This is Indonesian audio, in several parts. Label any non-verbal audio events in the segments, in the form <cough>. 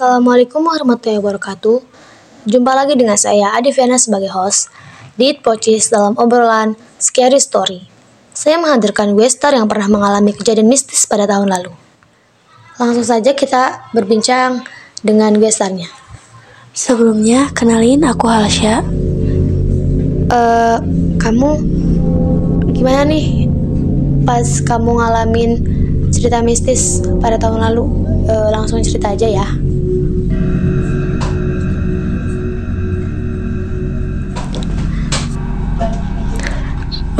Assalamualaikum warahmatullahi wabarakatuh. Jumpa lagi dengan saya Adiviana sebagai host di Pocis dalam obrolan Scary Story. Saya menghadirkan Westar yang pernah mengalami kejadian mistis pada tahun lalu. Langsung saja kita berbincang dengan Westarnya. Sebelumnya, kenalin aku Halsya. Eh, kamu gimana nih pas kamu ngalamin cerita mistis pada tahun lalu? Eh, langsung cerita aja ya.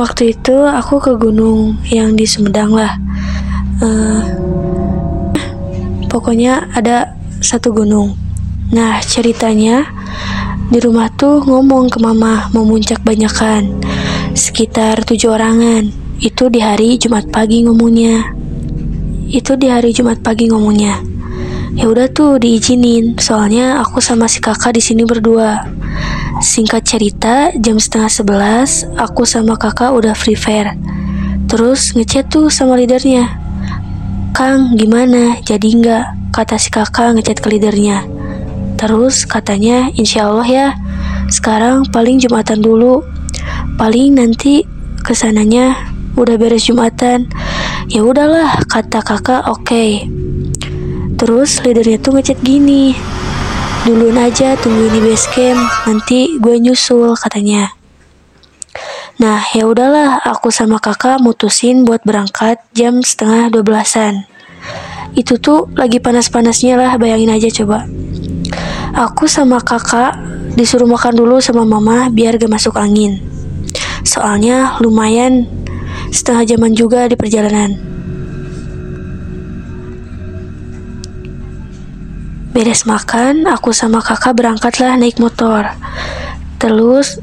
Waktu itu aku ke gunung yang di Sumedang lah. Eh, pokoknya ada satu gunung. Nah, ceritanya di rumah tuh ngomong ke mama mau muncak banyakan. Sekitar tujuh orangan. Itu di hari Jumat pagi ngomongnya. Itu di hari Jumat pagi ngomongnya. Ya udah tuh diizinin, soalnya aku sama si kakak di sini berdua. Singkat cerita, jam setengah sebelas, aku sama kakak udah free fire. Terus ngechat tuh sama leadernya. Kang, gimana? Jadi nggak? Kata si kakak ngechat ke leadernya. Terus katanya, insya Allah ya. Sekarang paling Jumatan dulu. Paling nanti ke sananya udah beres Jumatan. Ya udahlah, kata kakak oke. Terus leadernya tuh ngechat gini. Duluan aja tungguin di base camp, nanti gue nyusul katanya. Nah, ya udahlah, aku sama kakak mutusin buat berangkat jam setengah dua belasan. Itu tuh lagi panas-panasnya lah, bayangin aja coba. Aku sama kakak disuruh makan dulu sama mama biar gak masuk angin. Soalnya lumayan setengah jaman juga di perjalanan. Beres makan, aku sama kakak berangkatlah naik motor. Terus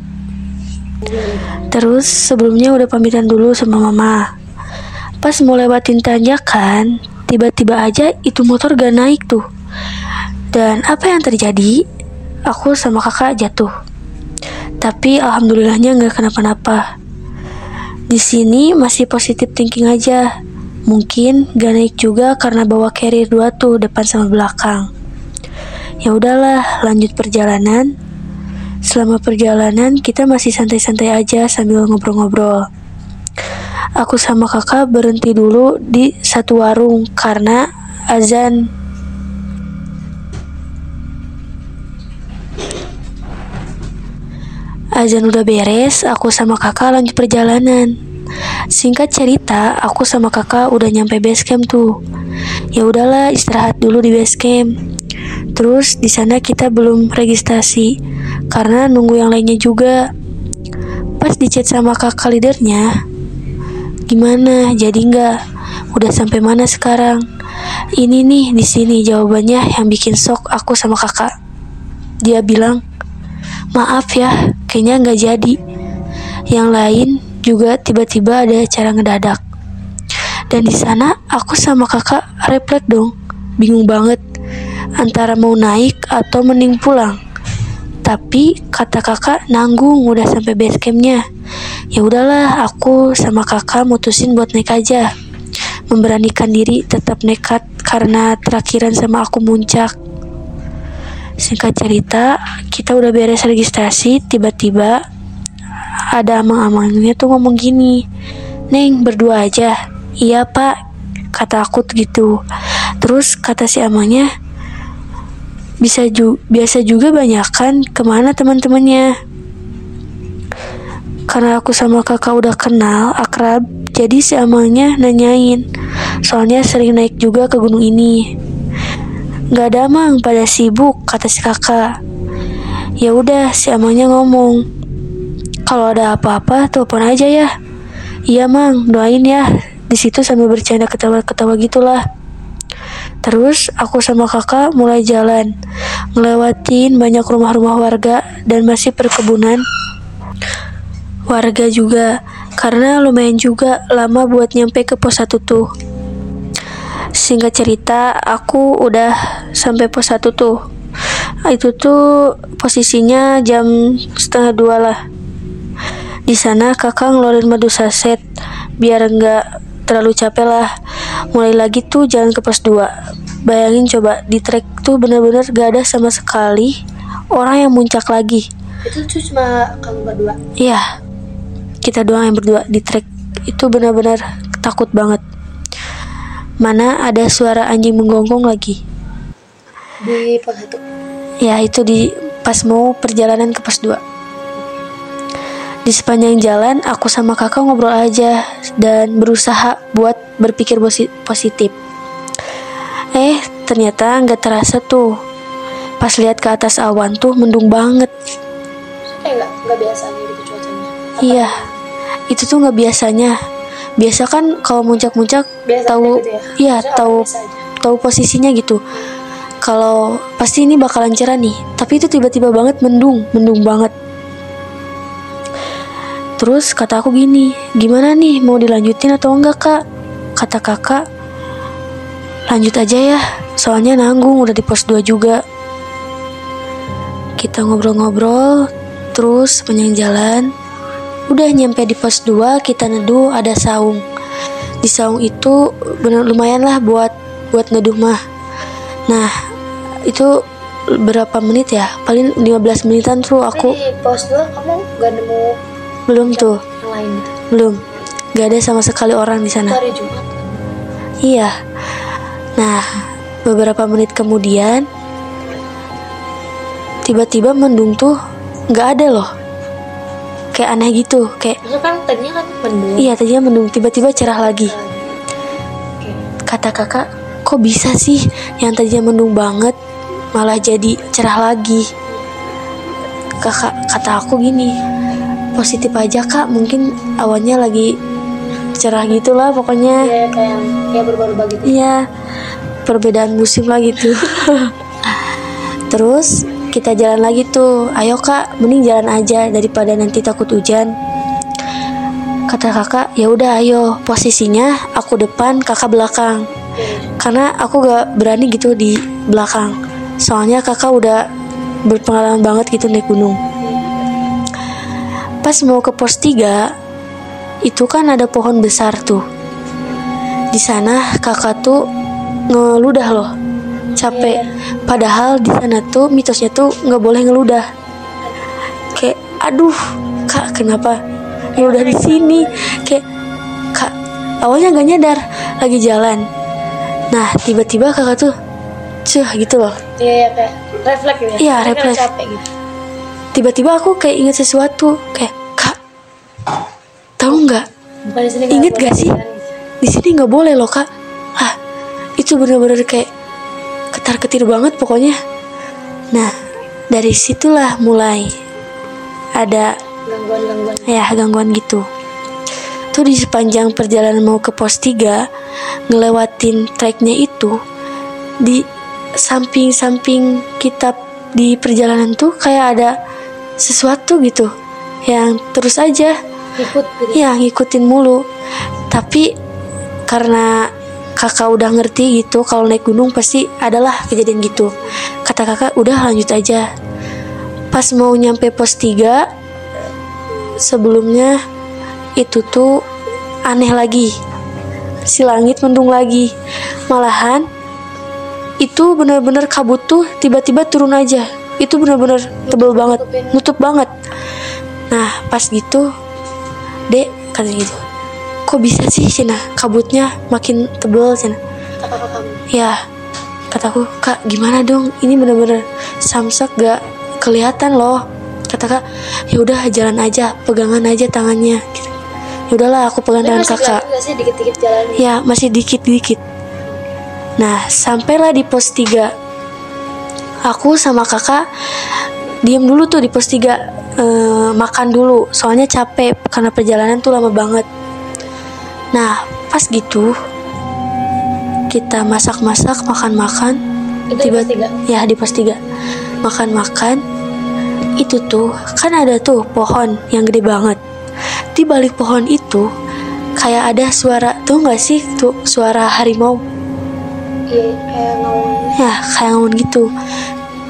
Terus sebelumnya udah pamitan dulu sama mama. Pas mau lewatin tanjakan, tiba-tiba aja itu motor gak naik tuh. Dan apa yang terjadi? Aku sama kakak jatuh. Tapi alhamdulillahnya nggak kenapa-napa. Di sini masih positif thinking aja. Mungkin gak naik juga karena bawa carrier dua tuh depan sama belakang. Ya udahlah, lanjut perjalanan. Selama perjalanan kita masih santai-santai aja sambil ngobrol-ngobrol. Aku sama kakak berhenti dulu di satu warung karena azan. Azan udah beres, aku sama kakak lanjut perjalanan. Singkat cerita, aku sama kakak udah nyampe base camp tuh. Ya udahlah, istirahat dulu di base camp. Terus di sana kita belum registrasi karena nunggu yang lainnya juga. Pas dicat sama kakak leadernya, gimana? Jadi nggak? Udah sampai mana sekarang? Ini nih di sini jawabannya yang bikin sok aku sama kakak. Dia bilang, maaf ya, kayaknya nggak jadi. Yang lain juga tiba-tiba ada acara ngedadak. Dan di sana aku sama kakak refleks dong, bingung banget antara mau naik atau mending pulang. Tapi kata kakak nanggung udah sampai base campnya. Ya udahlah, aku sama kakak mutusin buat naik aja. Memberanikan diri tetap nekat karena terakhiran sama aku muncak. Singkat cerita, kita udah beres registrasi, tiba-tiba ada amang-amangnya tuh ngomong gini. Neng, berdua aja. Iya pak, kata aku gitu. Terus kata si amangnya, bisa ju biasa juga banyak kan ke mana teman-temannya. Karena aku sama kakak udah kenal akrab jadi si amangnya nanyain. Soalnya sering naik juga ke gunung ini. Nggak ada mang pada sibuk kata si kakak. Ya udah si amangnya ngomong. Kalau ada apa-apa telepon aja ya. Iya mang doain ya. Di situ sambil bercanda ketawa-ketawa gitulah Terus aku sama kakak mulai jalan, ngelewatin banyak rumah-rumah warga dan masih perkebunan warga juga, karena lumayan juga lama buat nyampe ke pos satu tuh. Singkat cerita, aku udah sampai pos satu tuh. Itu tuh posisinya jam setengah dua lah. Di sana kakak ngeluarin madu saset biar nggak terlalu capek lah. Mulai lagi tuh jalan ke pos 2. bayangin coba di trek tuh bener-bener gak ada sama sekali orang yang muncak lagi Itu tuh cuma kamu berdua. Iya, kita doang yang berdua di trek itu benar-benar takut banget. Mana ada suara anjing menggonggong lagi. Di pos satu. Ya itu di pas mau perjalanan ke pos 2 Di sepanjang jalan aku sama kakak ngobrol aja dan berusaha buat berpikir posi- positif. Eh ternyata nggak terasa tuh. Pas lihat ke atas awan tuh mendung banget. Kayak nggak nggak biasanya gitu cuacanya. Iya, itu tuh nggak biasanya. Biasa kan kalau muncak-muncak tahu, gitu ya? iya Maksudnya tahu tahu posisinya gitu. Kalau pasti ini bakalan cerah nih, tapi itu tiba-tiba banget mendung, mendung banget. Terus kata aku gini, gimana nih mau dilanjutin atau enggak kak? Kata kakak, lanjut aja ya, soalnya nanggung udah di pos 2 juga. Kita ngobrol-ngobrol, terus sepanjang jalan, udah nyampe di pos 2 kita neduh ada saung. Di saung itu bener lumayan lah buat buat neduh mah. Nah, itu berapa menit ya? Paling 15 menitan tuh aku di pos dua kamu nggak nemu belum tuh, belum. Gak ada sama sekali orang di sana. hari Jumat. Iya. Nah, beberapa menit kemudian tiba-tiba mendung tuh nggak ada loh. Kayak aneh gitu, kayak Maksudnya kan tadinya kan mendung. iya tadinya mendung tiba-tiba cerah lagi. Kata kakak, kok bisa sih yang tadinya mendung banget malah jadi cerah lagi? Kakak kata aku gini, positif aja kak, mungkin awannya lagi cerah gitulah pokoknya. Iya kayak kayak berubah-ubah gitu. Iya, perbedaan musim lah gitu. <laughs> Terus kita jalan lagi tuh. Ayo kak, mending jalan aja daripada nanti takut hujan. Kata kakak, ya udah ayo. Posisinya aku depan, kakak belakang. Karena aku gak berani gitu di belakang. Soalnya kakak udah berpengalaman banget gitu naik gunung. Pas mau ke pos 3, itu kan ada pohon besar tuh. Di sana kakak tuh ngeludah loh, capek. Padahal di sana tuh mitosnya tuh nggak boleh ngeludah. Kayak, aduh, kak kenapa ngeludah di sini? Kayak, kak awalnya nggak nyadar lagi jalan. Nah tiba-tiba kakak tuh, cuh gitu loh. Iya iya kayak refleks gitu ya. Iya, refleks. capek gitu. Tiba-tiba aku kayak inget sesuatu, kayak tahu nggak? Ingat gak sih? di sini nggak boleh loh kak ah itu bener-bener kayak ketar ketir banget pokoknya nah dari situlah mulai ada Gangguan-gangguan. ya gangguan gitu tuh di sepanjang perjalanan mau ke pos 3 ngelewatin treknya itu di samping-samping kita di perjalanan tuh kayak ada sesuatu gitu yang terus aja Ikut gitu. ya ngikutin mulu. Tapi karena kakak udah ngerti gitu kalau naik gunung pasti adalah kejadian gitu. Kata kakak udah lanjut aja. Pas mau nyampe pos 3 sebelumnya itu tuh aneh lagi. Si langit mendung lagi. Malahan itu bener-bener kabut tuh tiba-tiba turun aja. Itu bener-bener tebel banget nutup banget. Nah pas gitu dek kata gitu. Kok bisa sih cina? Kabutnya makin tebel cina. Ya kataku kak gimana dong? Ini bener-bener samsak gak kelihatan loh. Kata kak ya udah jalan aja pegangan aja tangannya. Gitu. ya udahlah aku pegang tangan masih kakak. kelihatan nggak sih dikit-dikit jalan? ya masih dikit-dikit. Nah sampailah di pos 3 aku sama kakak diam dulu tuh di pos 3 eh, makan dulu. Soalnya capek karena perjalanan tuh lama banget. Nah pas gitu kita masak-masak makan-makan. Itu di pos tiga? ya di pos 3 makan-makan. Itu tuh kan ada tuh pohon yang gede banget. Di balik pohon itu kayak ada suara tuh nggak sih tuh suara harimau? Iya kayak ngawang. ya kayak ngomong gitu.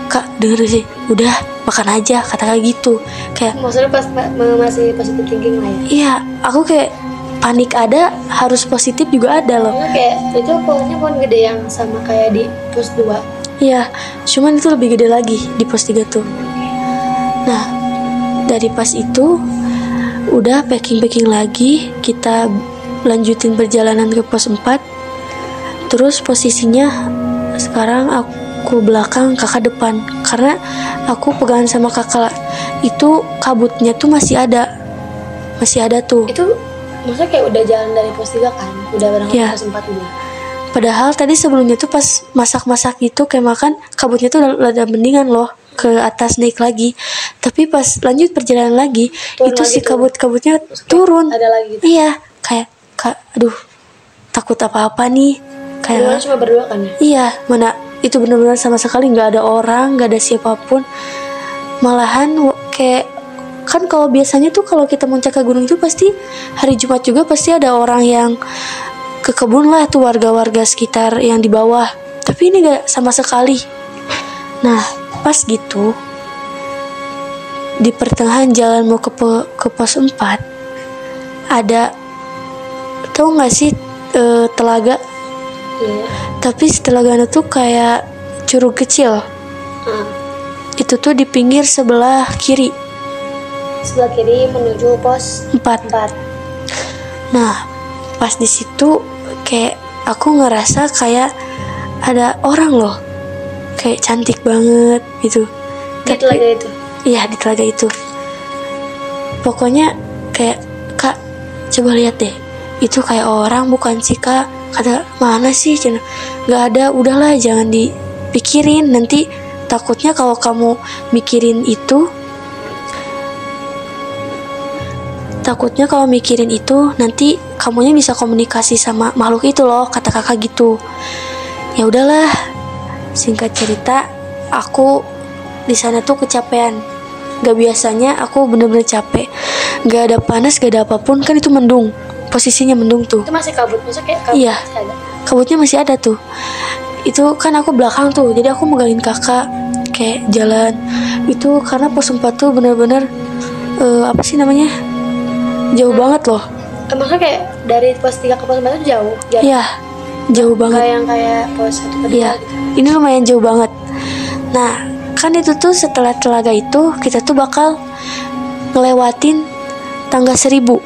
Kak denger sih. Udah makan aja kata kayak gitu kayak Maksudnya pas ma- ma- masih positif thinking lah ya. iya aku kayak panik ada harus positif juga ada loh Karena kayak itu pohonnya pohon gede yang sama kayak di pos 2 Iya, cuman itu lebih gede lagi di pos 3 tuh. Nah, dari pas itu udah packing-packing lagi, kita lanjutin perjalanan ke pos 4. Terus posisinya sekarang aku belakang, kakak depan. Karena aku pegangan sama kakak itu kabutnya tuh masih ada. Masih ada tuh. itu maksudnya kayak udah jalan dari pos 3 kan udah berangkat ke pos 4 udah Padahal tadi sebelumnya tuh pas masak-masak gitu kayak makan kabutnya tuh udah, udah mendingan loh ke atas naik lagi. Tapi pas lanjut perjalanan lagi Turun itu lagi si kabut-kabutnya turun. ada lagi gitu Iya, kayak kak aduh takut apa-apa nih. Kalian Kayak cuma berdua kan ya iya, mana itu benar-benar sama sekali nggak ada orang, nggak ada siapa pun. Malahan kayak kan kalau biasanya tuh kalau kita muncak ke gunung itu pasti hari Jumat juga pasti ada orang yang ke kebun lah tuh warga-warga sekitar yang di bawah. Tapi ini nggak sama sekali. Nah, pas gitu di pertengahan jalan mau ke ke pos 4 ada tau nggak sih eh, telaga tapi si telaganya tuh kayak curug kecil. Ah. itu tuh di pinggir sebelah kiri. Sebelah kiri menuju pos 4 4 nah pas di situ kayak aku ngerasa kayak ada orang loh. Kayak cantik banget gitu. Di telaga itu? Iya di telaga itu. Pokoknya kayak kak coba lihat deh. Itu kayak orang bukan sih kak kata mana sih Cina nggak ada. Udahlah jangan dipikirin. Nanti takutnya kalau kamu mikirin itu takutnya kalau mikirin itu nanti kamunya bisa komunikasi sama makhluk itu loh kata kakak gitu. Ya udahlah. Singkat cerita aku di sana tuh kecapean. Gak biasanya aku bener-bener capek. Gak ada panas gak ada apa pun kan itu mendung posisinya mendung tuh. Itu masih kabut maksudnya kayak kabut Iya. masih ada? Kabutnya masih ada tuh. Itu kan aku belakang tuh jadi aku megangin kakak kayak jalan. Itu karena pos 4 tuh bener-bener eh, apa sih namanya? Jauh banget loh. Eh, maksudnya kayak dari pos 3 ke pos 4 itu jauh? Iya jauh banget. Kayak yang kayak pos 1 ke 2 Iya, gitu. ini lumayan jauh banget. Nah, kan itu tuh setelah telaga itu kita tuh bakal ngelewatin tangga seribu.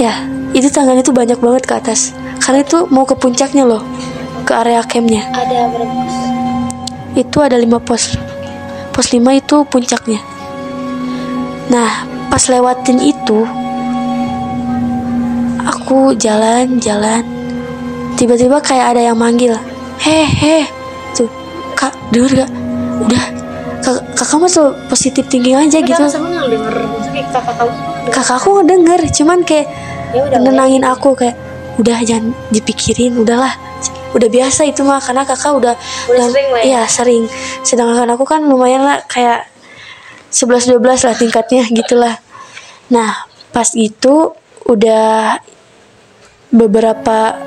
Ya, itu tangganya tuh banyak banget ke atas. Karena itu mau ke puncaknya loh, ke area campnya. ada berapa pos Itu ada lima pos. Pos lima itu puncaknya. Nah, pas lewatin itu, aku jalan-jalan. Tiba-tiba kayak ada yang manggil. Heh, heh. Tuh, kak, denger gak? Udah, kak, kakak mah tuh positif thinking aja Tapi gitu. kakak denger kakak denger. Aku ngedenger, cuman kayak ya udah nenangin aku kayak udah jangan dipikirin udahlah. Udah biasa itu mah karena kakak udah Udah sering lah ya? iya sering. Sedangkan aku kan lumayan lah kayak 11 12 lah tingkatnya gitulah. Nah pas itu udah beberapa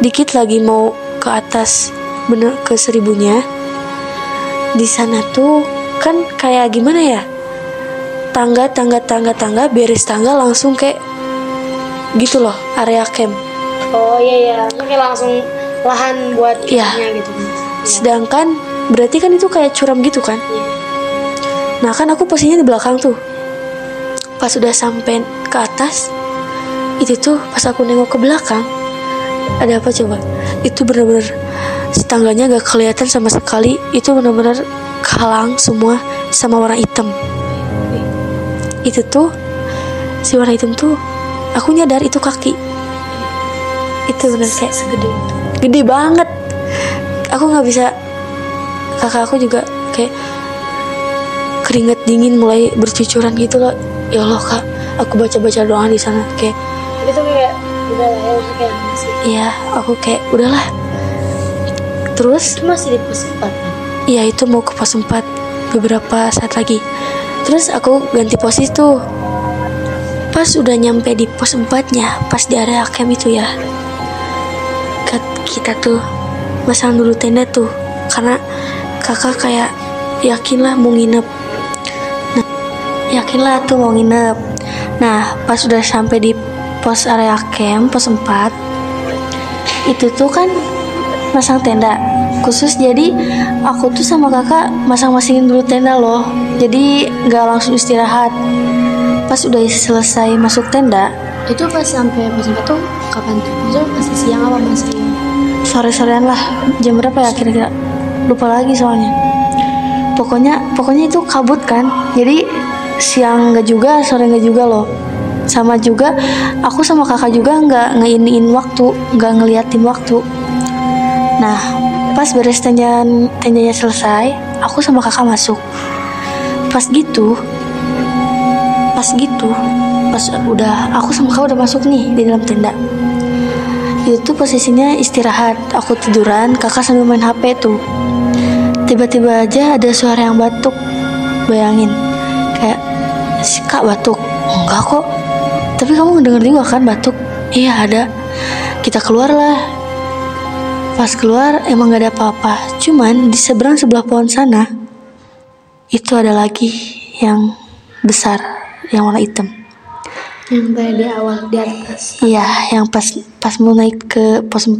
dikit lagi mau ke atas bener ke seribunya. Di sana tuh kan kayak gimana ya? Tangga tangga tangga tangga beres tangga langsung kayak gitu loh area camp. Oh iya iya. Kayak langsung lahan buat Iya. gitu. Iya. sedangkan berarti kan itu kayak curam gitu kan? Iya. nah kan aku posisinya di belakang tuh. Pas udah sampai ke atas itu tuh pas aku nengok ke belakang ada apa coba? Itu bener-bener si tangganya gak kelihatan sama sekali. Itu bener-bener kehalang semua sama warna hitam. Itu tuh si warna hitam tuh aku nyadar itu kaki. Itu bener kayak segede itu. Gede banget. Aku nggak bisa. Kakak aku juga kayak keringet dingin mulai bercucuran gitu loh. Ya Allah kak. Aku baca baca doa di sana kayak tuh kayak udah lah ya kayak masih iya aku kayak udahlah terus? Itu masih di pos 4 kan? Iya itu mau ke pos 4 beberapa saat lagi. Terus aku ganti posisi tuh Pas udah nyampe di pos 4 nya Pas di area camp itu ya. Kita tuh Masang dulu tenda tuh Karena kakak kayak Yakin lah mau nginep. Nah yakin lah tuh mau nginep. Nah pas udah sampai di pos area camp pos 4 itu tuh kan masang tenda. Khusus jadi aku tuh sama kakak masang-masingin dulu tenda loh. Jadi nggak langsung istirahat pas udah selesai masuk tenda Itu pas sampai empat tuh kapan tuh? Maksudnya masih siang apa masih? sore-sorean lah. Jam berapa ya kira-kira? Lupa lagi soalnya. Pokoknya pokoknya itu kabut kan. Jadi siang nggak juga sore nggak juga loh. Sama juga aku sama kakak juga nggak ngeiniin waktu nggak ngeliatin waktu. Nah pas beres tenda tendanya selesai aku sama kakak masuk. Pas gitu pas gitu pas udah aku sama kakak udah masuk nih di dalam tenda. Itu posisinya istirahat aku tiduran kakak sambil main HP tuh. Tiba-tiba aja ada suara yang batuk bayangin. Kayak si kak batuk. Enggak kok. Tapi kamu denger juga kan batuk? Iya ada. Kita keluar lah pas keluar emang gak ada apa-apa cuman di seberang sebelah pohon sana itu ada lagi yang besar yang warna hitam Yang kayak di awal di atas. Iya, yang pas pas mau naik ke pos 4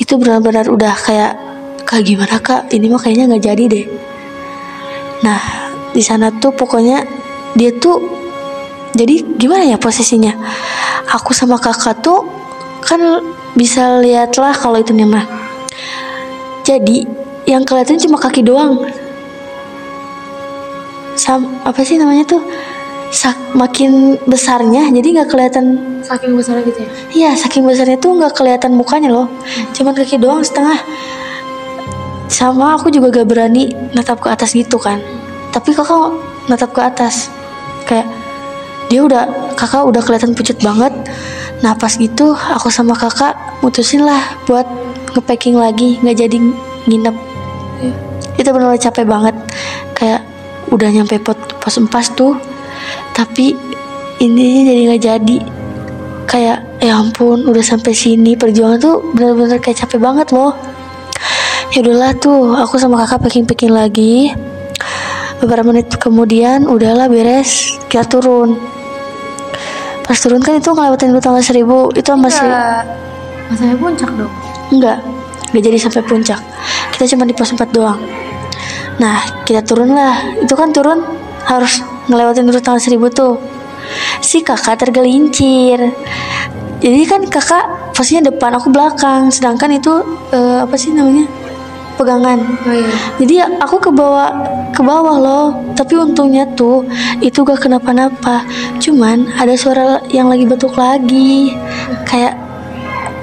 itu benar-benar udah kayak kak gimana kak ini mah kayaknya nggak jadi deh. Nah di sana tuh pokoknya dia tuh jadi gimana ya posisinya? Aku sama kakak tuh kan bisa lihat lah kalau itu nih mah. Jadi yang kelihatan cuma kaki doang. Sam apa sih namanya tuh? Sak, makin besarnya jadi nggak kelihatan Saking besar gitu ya. Iya, saking besarnya tuh nggak kelihatan mukanya loh. Cuman kaki doang setengah. Sama aku juga gak berani natap ke atas gitu kan. Tapi kakak natap ke atas. Kayak dia udah kakak udah kelihatan pucat banget. Nah pas gitu aku sama kakak mutusin lah buat ngepacking lagi, nggak jadi nginep. Itu benar capek banget. Kayak udah nyampe pot pos empas tuh, tapi ini jadi nggak jadi. Kayak ya ampun udah sampai sini perjuangan tuh bener-bener kayak capek banget loh. Ya udahlah tuh aku sama kakak packing packing lagi. Beberapa menit kemudian udahlah beres kita turun. Pas turun kan itu ngelewatin dulu tanggal seribu itu masih Nggak sampai puncak dong. enggak enggak jadi sampai puncak. Kita cuma di pos 4 doang. Nah kita turun lah itu kan turun harus ngelewatin dulu tanggal seribu tuh. Si kakak tergelincir. Jadi kan kakak posisinya depan aku belakang. Sedangkan itu eh, apa sih namanya? Pegangan. Oh iya. jadi aku ke bawah ke bawah loh. Tapi untungnya tuh itu gak kenapa-napa. Cuman ada suara yang lagi batuk lagi. Kayak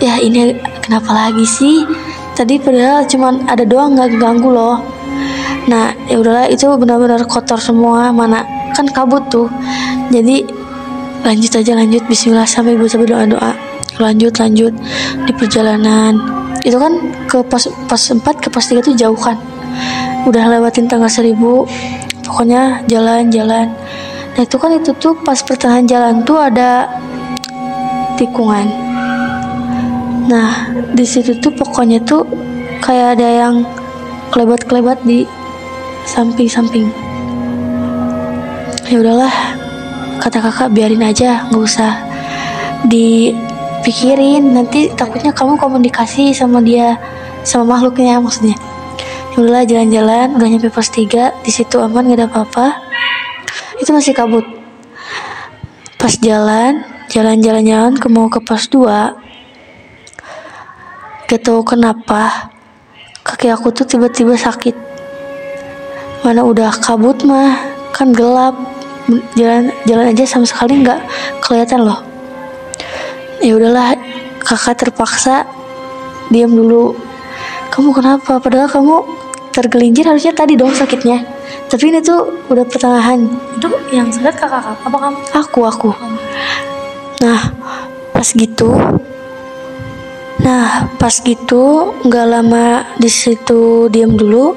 ya ini kenapa lagi sih? Tadi padahal cuman ada doang nggak ganggu loh. Nah ya udahlah itu benar-benar kotor semua. Mana kan kabut tuh. Jadi lanjut aja lanjut. Bismillah sampai baca doa doa lanjut lanjut. Di perjalanan. Itu kan ke pos pos 4 ke pos 3 tuh jauh kan? Udah lewatin tanggal 1000 pokoknya jalan-jalan nah itu kan itu tuh pas pertengahan jalan tuh ada tikungan. Nah di situ tuh pokoknya tuh kayak ada yang kelebat-kelebat di samping-samping ya udahlah kata kakak biarin aja nggak usah dipikirin. Nanti takutnya kamu komunikasi sama dia sama makhluknya maksudnya. Ya udahlah jalan-jalan udah nyampe pos 3 di situ aman gak ada apa-apa. Itu masih kabut. Pas jalan jalan-jalan-jalan ke mau ke pos 2 gak tahu kenapa kaki aku tuh tiba-tiba sakit. Mana udah kabut mah kan gelap jalan jalan aja sama sekali nggak kelihatan loh. Ya udahlah kakak terpaksa diam dulu. Kamu kenapa? Padahal kamu tergelincir harusnya tadi dong sakitnya. Tapi ini tuh udah pertengahan. Itu yang sakit kakak apa kamu? aku aku. Nah pas gitu nah pas gitu nggak lama di situ diam dulu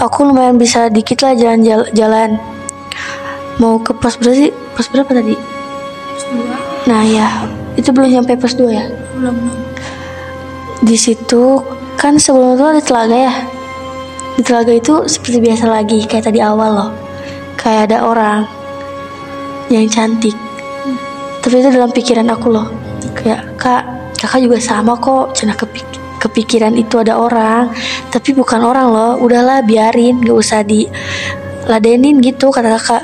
aku lumayan bisa dikit lah jalan-jalan mau ke pos berapa sih? Pos berapa tadi? Nah ya. Itu belum nyampe pos 2 ya? Belum. Belum. di situ kan sebelum itu ada telaga ya? Di telaga itu seperti biasa lagi kayak tadi awal loh. Kayak ada orang yang cantik. Tapi itu dalam pikiran aku loh. Kayak kak kakak juga sama kok. Cina kepik kepikiran itu ada orang. Tapi bukan orang loh. Udahlah biarin. Gak usah di ladenin gitu kata kakak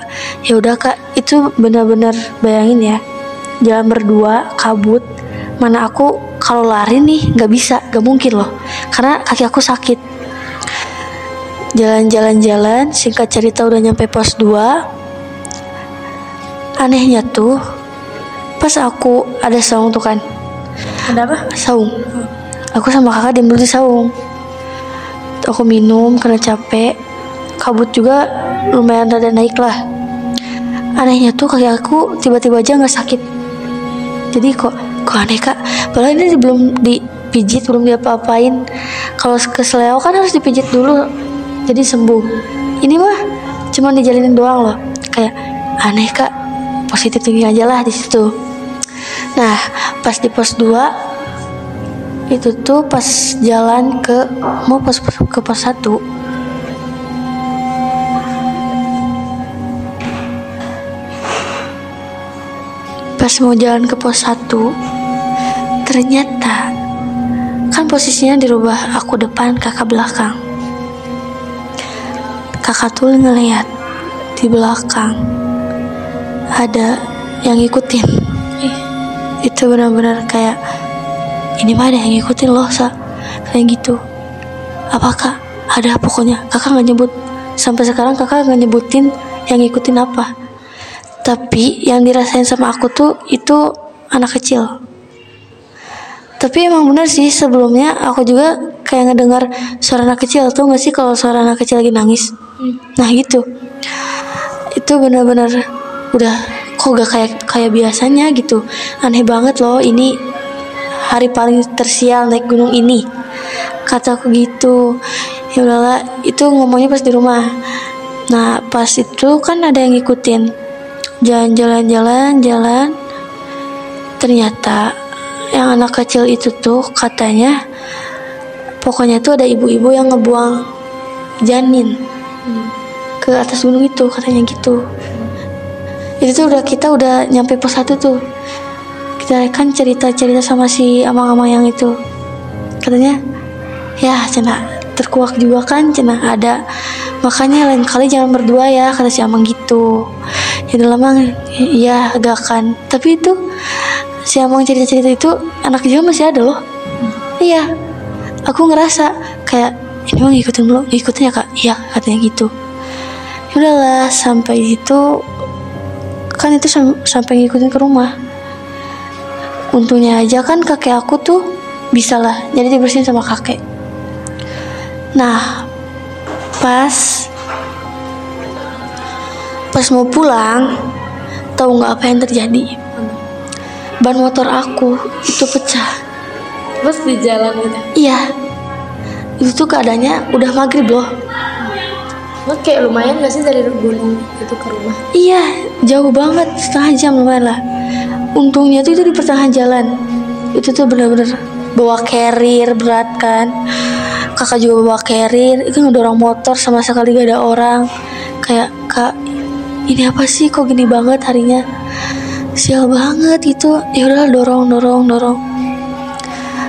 ya udah kak. Itu benar-benar bayangin ya. Jalan berdua kabut. Mana aku kalau lari nih nggak bisa. Nggak mungkin loh. Karena kaki aku sakit. Jalan-jalan-jalan singkat cerita udah nyampe pos 2 anehnya tuh pas aku ada saung tuh kan. Ada apa? saung. Aku sama kakak diam dulu di saung. Aku minum karena capek. Kabut juga lumayan rada naik lah anehnya tuh kaki aku tiba-tiba aja nggak sakit. Jadi kok kok aneh kak? Padahal ini belum dipijit belum diapa-apain. Kalau kesleo kan harus dipijit dulu jadi sembuh. Ini mah cuma dijalinin doang loh. Kayak aneh kak. Positif tinggi aja lah di situ. Nah pas di pos 2 itu tuh pas jalan ke mau pos ke pos 1 pas mau jalan ke pos 1 ternyata kan posisinya dirubah aku depan kakak belakang. Kakak tuh ngeliat di belakang ada yang ngikutin. Itu benar-benar kayak ini mah ada yang ngikutin loh sa? Kayak gitu. Apakah ada? Pokoknya kakak nggak nyebut. Sampai sekarang kakak nggak nyebutin yang ngikutin apa tapi yang dirasain sama aku tuh itu anak kecil. Tapi emang bener sih sebelumnya aku juga kayak ngedengar suara anak kecil. Tuh nggak sih kalau suara anak kecil lagi nangis? Nah gitu. Itu benar-benar udah kok gak kayak kayak biasanya gitu. Aneh banget loh ini hari paling tersial naik gunung ini. Kata aku gitu. Ya udahlah itu ngomongnya pas di rumah. Nah pas itu kan ada yang ngikutin jalan-jalan jalan jalan. Ternyata yang anak kecil itu tuh katanya pokoknya tuh ada ibu-ibu yang ngebuang janin ke atas gunung itu katanya gitu. Itu tuh udah kita udah nyampe pos satu tuh. Kita kan cerita-cerita sama si amang-amang yang itu. Katanya ya cina terkuak juga kan cina ada. Makanya lain kali jangan berdua ya kata si amang gitu udah lama ya agak kan. Tapi itu si amang cerita-cerita itu anak juga masih ada loh. Iya. Aku ngerasa kayak ini mah ngikutin belum? Ngikutin ya kak? Iya katanya gitu. Udahlah sampai itu kan itu sam- sampai ngikutin ke rumah. Untungnya aja kan kakek aku tuh bisa lah jadi dibersihin sama kakek. Nah pas pas mau pulang tahu nggak apa yang terjadi ban motor aku itu pecah Terus di jalan gitu. iya itu tuh keadaannya udah maghrib loh Lo kayak lumayan gak sih dari gunung itu ke rumah? Iya, jauh banget, setengah jam lumayan lah. Untungnya tuh itu di pertengahan jalan. Itu tuh bener-bener bawa carrier berat kan. Kakak juga bawa carrier, itu ngedorong motor sama sekali gak ada orang. Kayak kak, ini apa sih? Kok gini banget harinya? Sial banget gitu. Ya udahlah dorong, dorong, dorong.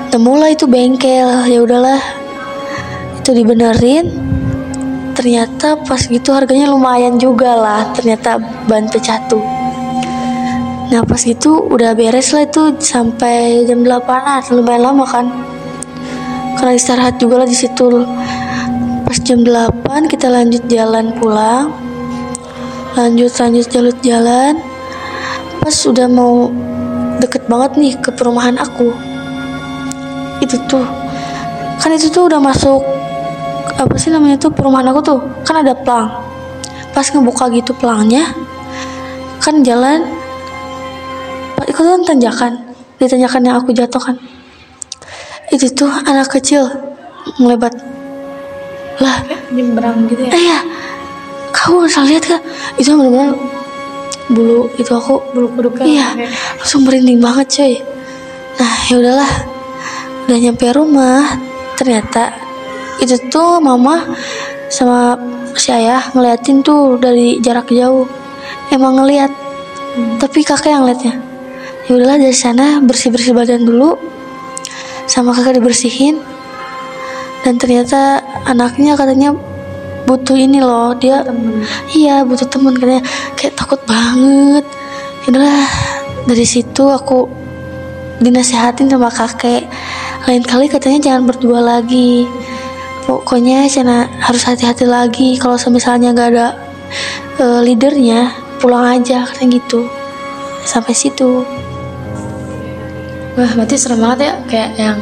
Temulah itu bengkel, ya udahlah. Itu dibenerin, ternyata pas gitu harganya lumayan juga lah. Ternyata ban pecah tuh nah pas gitu udah beres lah itu. Sampai jam 8an lumayan lama kan? Karena istirahat juga lah di situ. Pas jam 8 kita lanjut jalan pulang lanjut lanjut jalan jalan. Pas udah mau deket banget nih ke perumahan aku. Itu tuh kan itu tuh udah masuk apa sih namanya tuh perumahan aku tuh? Kan ada pelang. Pas ngebuka gitu pelangnya kan jalan itu kan tanjakan. Di tanjakan yang aku jatuh kan itu tuh anak kecil ngelebat lah Nyebrang gitu ya. eh ya kamu nggak salah lihat kan itu benar-benar bulu itu aku. Bulu kuduknya. iya kayak- langsung merinding banget coy. Nah ya udahlah udah nyampe rumah ternyata itu tuh mama sama si ayah ngeliatin tuh dari jarak jauh. Emang ngeliat tapi kakek yang liatnya ya udahlah dari sana bersih bersih badan dulu sama kakak dibersihin. Dan ternyata anaknya katanya butuh ini loh dia iya butuh temen katanya. Kayak takut banget. Udahlah dari situ aku dinasehatin sama kakek. Lain kali katanya jangan berdua lagi. Pokoknya sana harus hati-hati lagi kalau misalnya nggak ada uh, leadernya pulang aja katanya gitu. Sampai situ. Wah, berarti serem banget ya kayak yang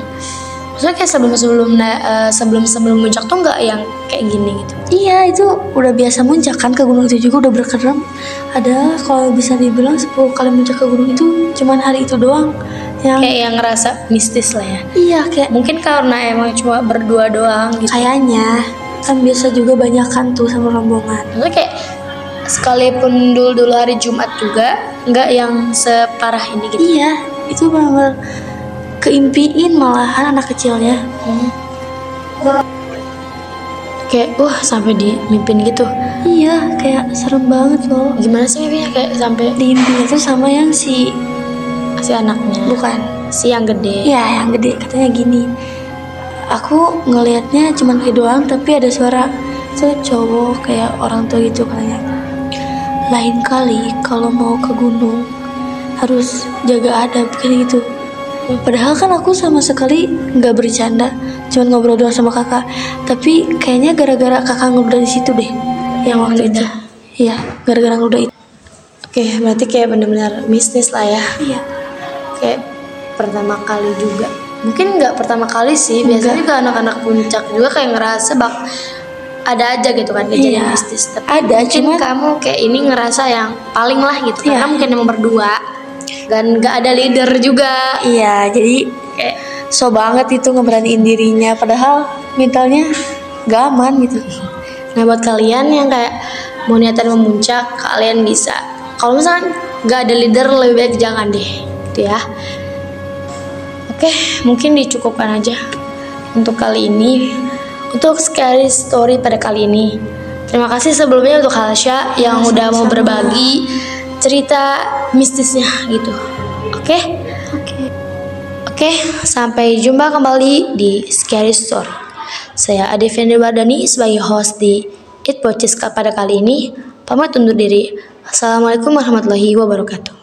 maksudnya kayak sebelum sebelum uh, sebelum sebelum muncak tuh nggak yang kayak gini gitu. Iya, itu udah biasa muncak kan ke gunung itu juga udah berkerem. Ada kalau bisa dibilang 10 kali muncak ke gunung itu cuman hari itu doang yang kayak yang ngerasa mistis lah ya. Iya, kayak mungkin karena emang cuma berdua doang gitu. Kayaknya kan biasa juga banyak kan tuh sama rombongan. Maksudnya kayak sekalipun dulu dulu hari Jumat juga nggak yang separah ini gitu. Iya, itu benar keimpiin malahan anak kecilnya. Hmm. kayak wah sampai dimimpin gitu. Iya kayak serem banget loh. Gimana sih mimpinya kayak sampai diimpiin itu sama yang si si anaknya. Bukan. Si yang gede. Ya yang gede. Katanya gini aku ngelihatnya cuma kayak doang tapi ada suara tuh cowok kayak orang tua gitu katanya. Lain kali kalau mau ke gunung harus jaga adab kayak gitu padahal kan aku sama sekali nggak bercanda cuma ngobrol doang sama kakak. Tapi kayaknya gara-gara kakak ngobrol di situ deh yang waktu itu. Iya gara-gara ngobrol itu. Oke berarti kayak benar-benar bisnis lah ya. Iya. Kayak pertama kali juga. Mungkin nggak pertama kali sih biasanya juga anak-anak puncak juga kayak ngerasa bak ada aja gitu kan kejadian iya, mistis. Tapi ada mungkin cuman kamu kayak ini ngerasa yang paling lah gitu iya. karena mungkin emang berdua dan gak ada leader juga. Iya jadi kayak so banget itu ngeberaniin dirinya. Padahal mentalnya gak aman gitu. Nah buat kalian yang kayak mau niatan memuncak kalian bisa. Kalau misalkan gak ada leader lebih baik jangan deh gitu ya. Oke mungkin dicukupkan aja untuk kali ini. Untuk scary story pada kali ini. Terima kasih sebelumnya untuk Halsha yang ya, udah mau berbagi cerita mistisnya gitu. Oke? Okay? Oke. Okay. Oke, okay, sampai jumpa kembali di Scary Story. Saya Ade Fendi Wardani sebagai host di It Podcast pada kali ini. Pamit undur diri. Assalamualaikum warahmatullahi wabarakatuh.